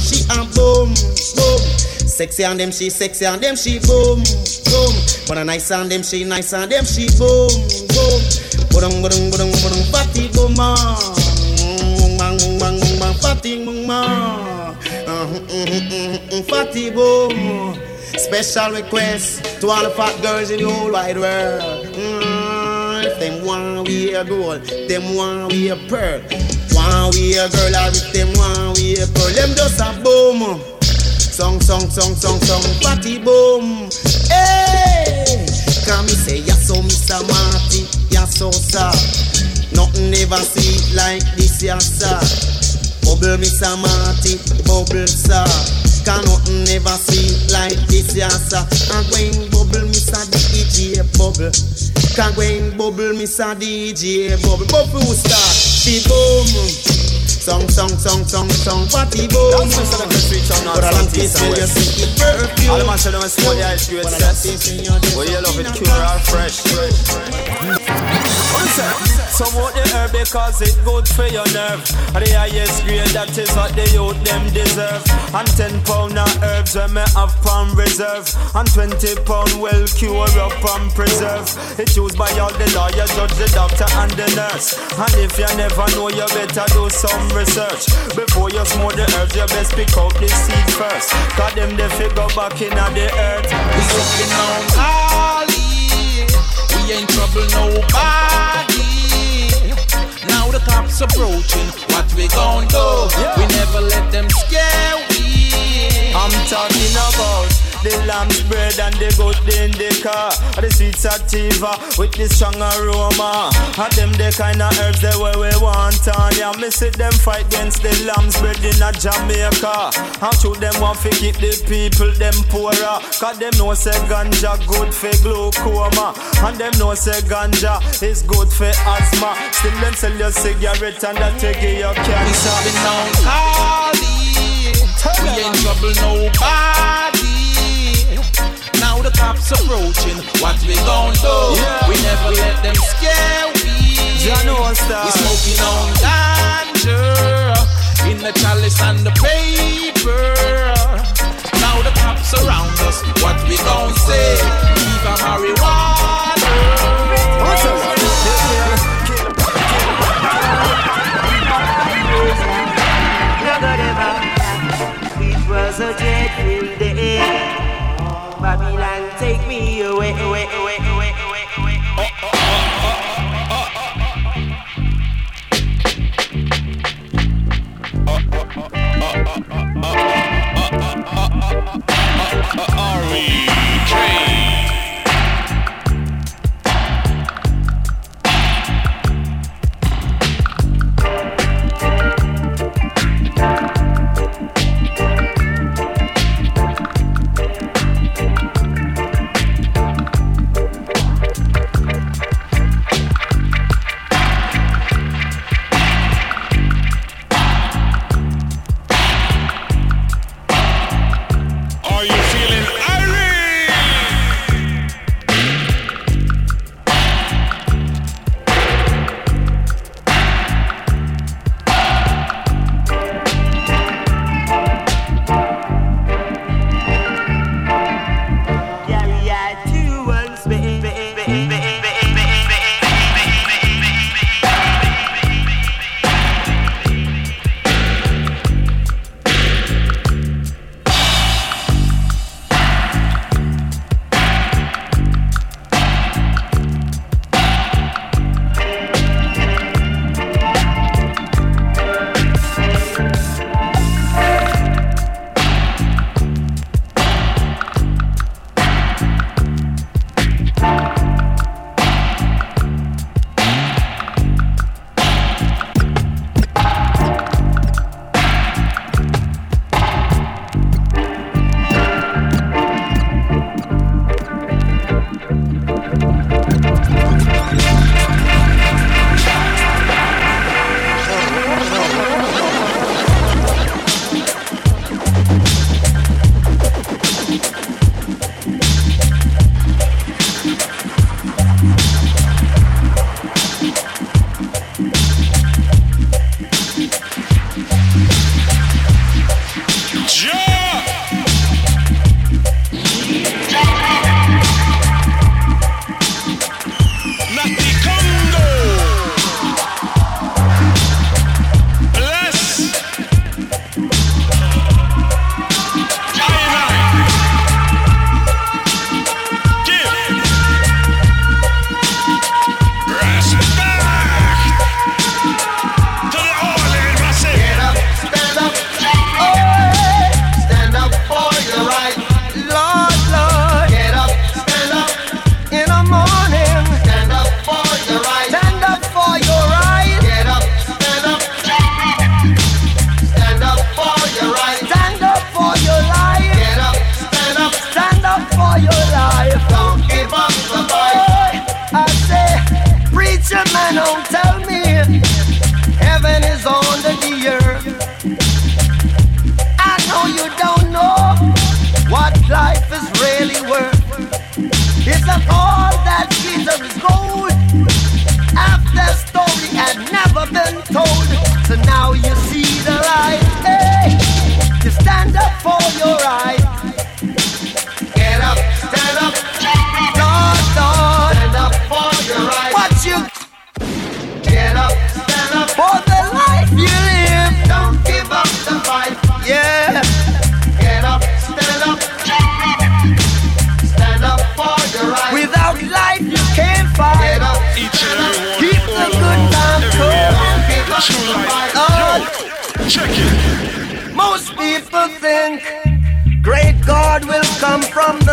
She a boom, boom. Sexy on them, she sexy on them, she boom, boom. But a nice on them, she nice on them, she boom, boom. Budung, budung, budung, budung, fatty boom, bang, bang, bang, bang, fatty boom, fatty boom. Special request to all the fat girls in the whole wide world we a girl, them want we a pearl. Want we a girl, I if them want we a pearl, them just a boom. Song, song, song, song, song, party boom. Hey, come me say, yes, so Mr. Marty, yes so sir. Nothing ever sweet like this, yes sir. Bubble Mr. Marty, bubble sir. Can nothing ever see like this, yes sir. I'm going bubble Mr. DJ bubble. Bubble who start, the boom. Song, song, song, song, song, party boom. That's just like the street sound, not But I taste and when you see it perfume. All the man say them smoke the ice cream sets. Well, you love it pure or fresh. Want the herb because it good for your nerve. The highest grade that is what the youth them deserve. And 10 pound of herbs when me have on reserve. And 20 pound well cure up and preserve. It's used by all the lawyer, judge, the doctor and the nurse. And if you never know, you better do some research. Before you smoke the herbs, you best pick out the seed first. Cause them they figure back in the earth. We looking on. Ain't trouble nobody. Now the cops approaching. What we gon' do? We never let them scare we. I'm talking about the lamb's bread and the good indica. The car. The sweets sweet sativa with the strong aroma. And them the kind of herbs that way we want on. Yeah, me see them fight against the lamb's bread in a Jamaica. How should them want to keep the people them poorer? Cause them know say ganja good for glaucoma. And them know say ganja is good for asthma. Still them sell your cigarette and that take your cancer. We on Holly. We ain't trouble nobody. Now the cops approaching. What we gon' do? We never let them scare we. We smoking on ganja in the chalice and the paper. Now the cops around us. What we gon' say? Leave a marijuana. Babylon, take me away, away, away, away, away, away. getur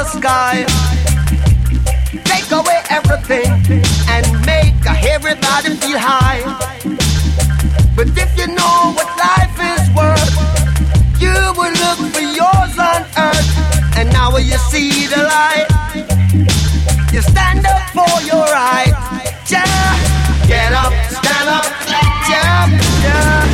sky. Take away everything and make everybody feel high. But if you know what life is worth, you will look for yours on earth. And now you see the light. You stand up for your right. Yeah. Get up, stand up, jump, yeah.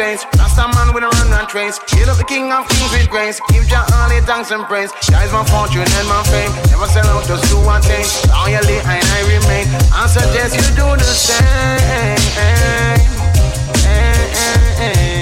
place. a man with a run and trains. Hail up the king of kings with grace. Give your only the thanks and praise. Jah my fortune and my fame. Never sell out, just do one thing. Loyally and I remain. I suggest you do the same. Hey, hey, hey.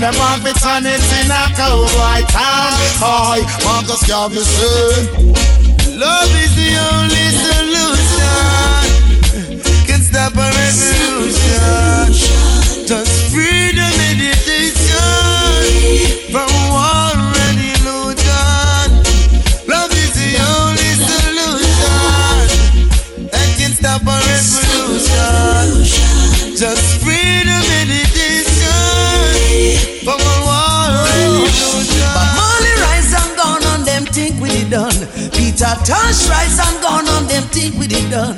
Them want to turn it in a cowboy town. Aye, Marcus Garvey say. Love is the only solution. Can stop a revolution. Just freedom meditation from war and illusion. Love is the only solution that can stop a revolution. Just freedom Peter Tosh rise and gone on them think we it done.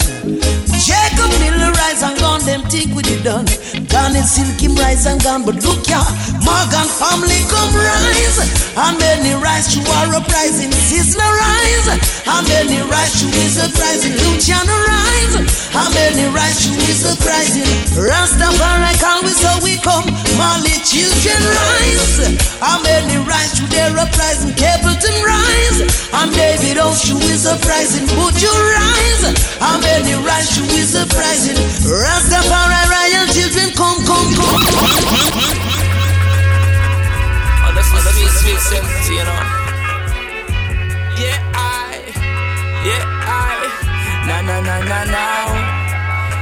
Jacob Miller rise and gone them think we it done. Garnet Silkim rise and gone, but look ya, Morgan family come rise. And many rise to our uprising, Sizzla rise. And many rise to his uprising, Luciano rise. And many rise to his uprising, Rastafari call we so we come. Marley children rise. And many rise to their uprising, Capleton rise. And David Oshu is uprising, would you rise? And many rise to his uprising, Rastafari royal children come, come, come. That's you know. Yeah, I, yeah, I, na na na na na.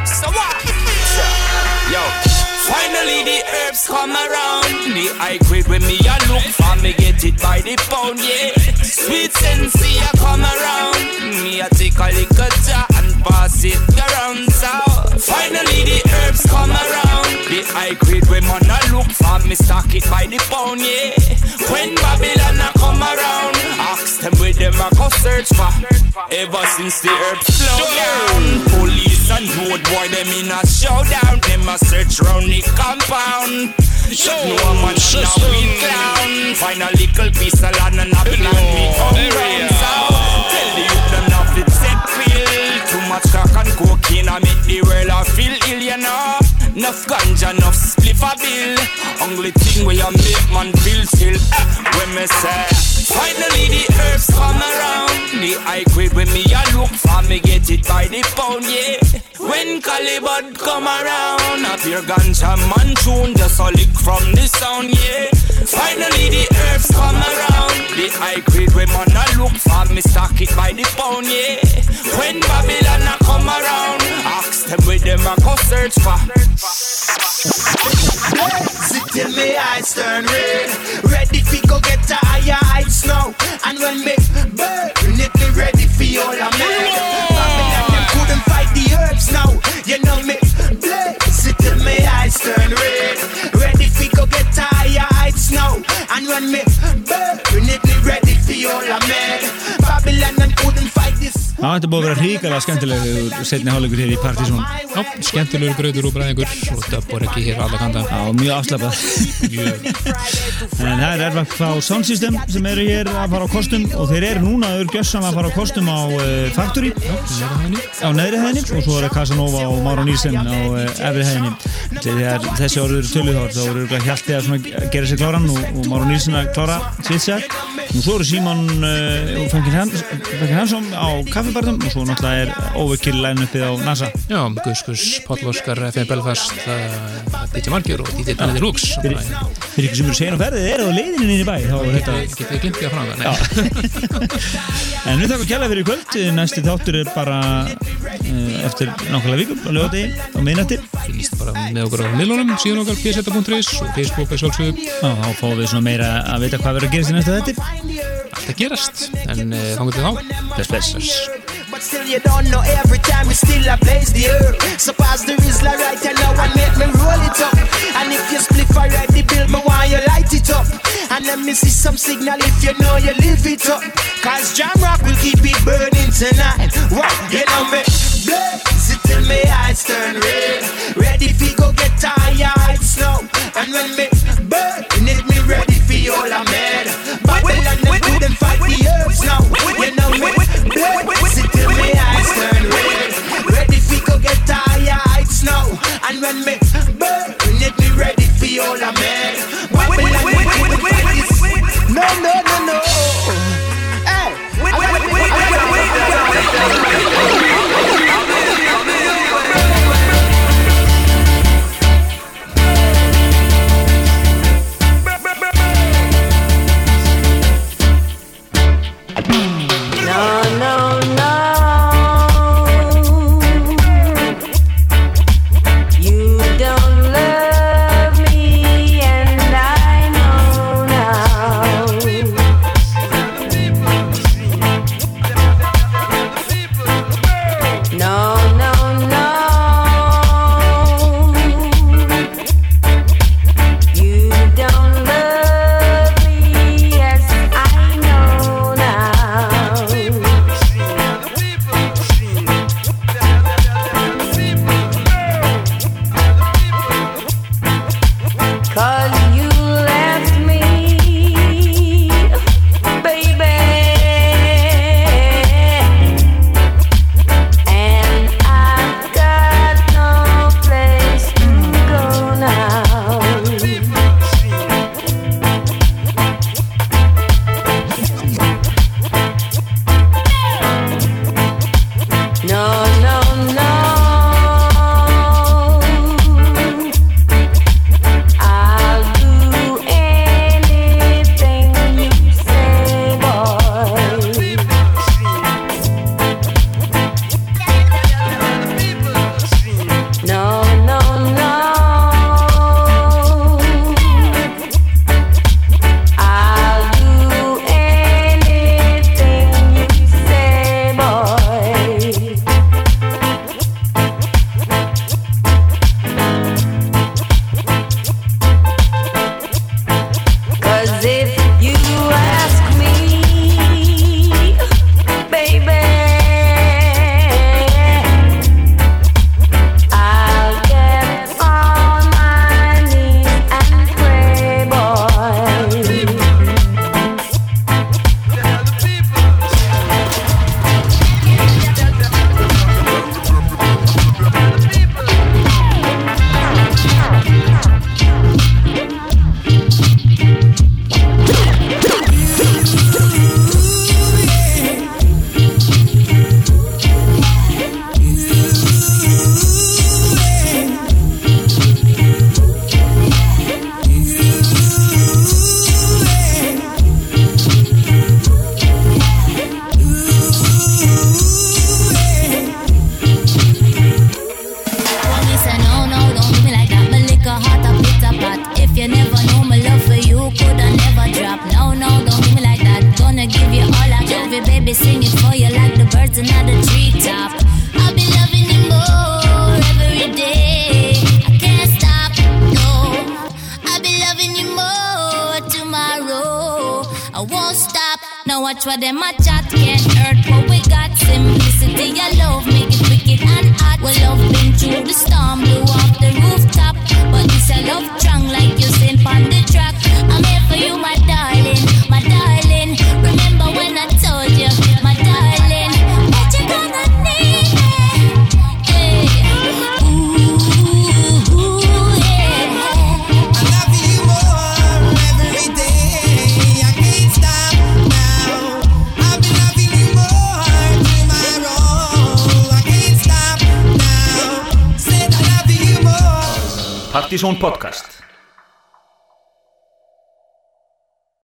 So what? Yo, finally the herbs come around. The high grade when me a look for me get it by the pound, yeah. Sweet sensi a come around. Me a take a little jar and pass it around. So finally the herbs come around. The high grade when man a look for me stock it by the pound, yeah. Them a go search for. Ever since the herbs slow down, police and road boy them in a showdown. Them a search round the compound. So no man now we clown. Find a little piece of land and a plant me up round south. Tell the youth them not fit set feel. Too much crack and cocaine I make the world a feel ill, you know. Enough ganja, enough spliff a bill. Only thing where you make man feel still. Eh, when me say, finally the herbs come around. The high grade when me a look for me get it by the pound, yeah. When Collie Buddz come around, a pure ganja man tune just a lick from the sound, yeah. Finally the herbs come around. The high grade when man a look for me stock it by the pound, yeah. When Babylon a come around, ask them where them a go search for. See till me eyes turn red. Ready fi go get a higher heights now. And when me burn it me ready fi all a man. Babylon them couldn't fight the herbs now. You know me. Blaze See till me eyes turn red. Ready fi go get a higher heights now. And when me burn it me ready fi all a man Já, þetta búið að vera hrikalega skemmtilegur setni hálfleikur hér í Partizón Já, skemmtilegur gröður og bræðingur. Og döbbor ekki hér á alla kanta. Já, mjög afslapað En það er erfakt frá Sound System sem eru hér að fara á kostum og þeir eru núna örgjössam að fara á kostum á uh, Factory. Á neðri hæðinni. Og svo er Casanova og Mára Nýrsen á uh, efri hæðinni. Þegar þessi orður eru töluð þá eru örgulega hjaltið að svona gera sér kláran og, og Mára Nýrsen að klára sitt sér og svo eru Símon uh, og Fenkin Hansson á kaffibarðum og svo náttúrulega er overkill line-upið á NASA. Já, Gus Gus, Páll Óskar, FM Belfast uh, DJ Margjör og DJ Danny Deluxe Fyrir ykkur sem eru segin á ferðið eru á leiðinu inn í bæ þá er þetta Getið þið glimpið að fram það? En við þakkum kjærlega fyrir kvöld. Næsti þáttur er bara uh, eftir nákvæmlega vikum á lögadegi á miðnætti. Fylgist bara með okkur á miðlunum síðan okkar pseta.is og Facebook sjálfsögðu. Já, þá fáum við meira að vita hvað verður að gerast í næsta þetta Allt að gerast en uh, þá þá Bless, bless But still you don't know every time we still a blaze the earth. So pass the Rizla right and now and make me roll it up. And if you split already build me why you light it up? And let me see some signal if you know you live it up. Cause Jam Rock will keep it burning tonight. What? You know me. Blaze it till me eyes turn red. Ready fi go get tired snow And when me burn it me ready fi all mad Couldn't fight the now You know me blaze it till eyes turn red Ready go get snow And when me burn it me ready fi all a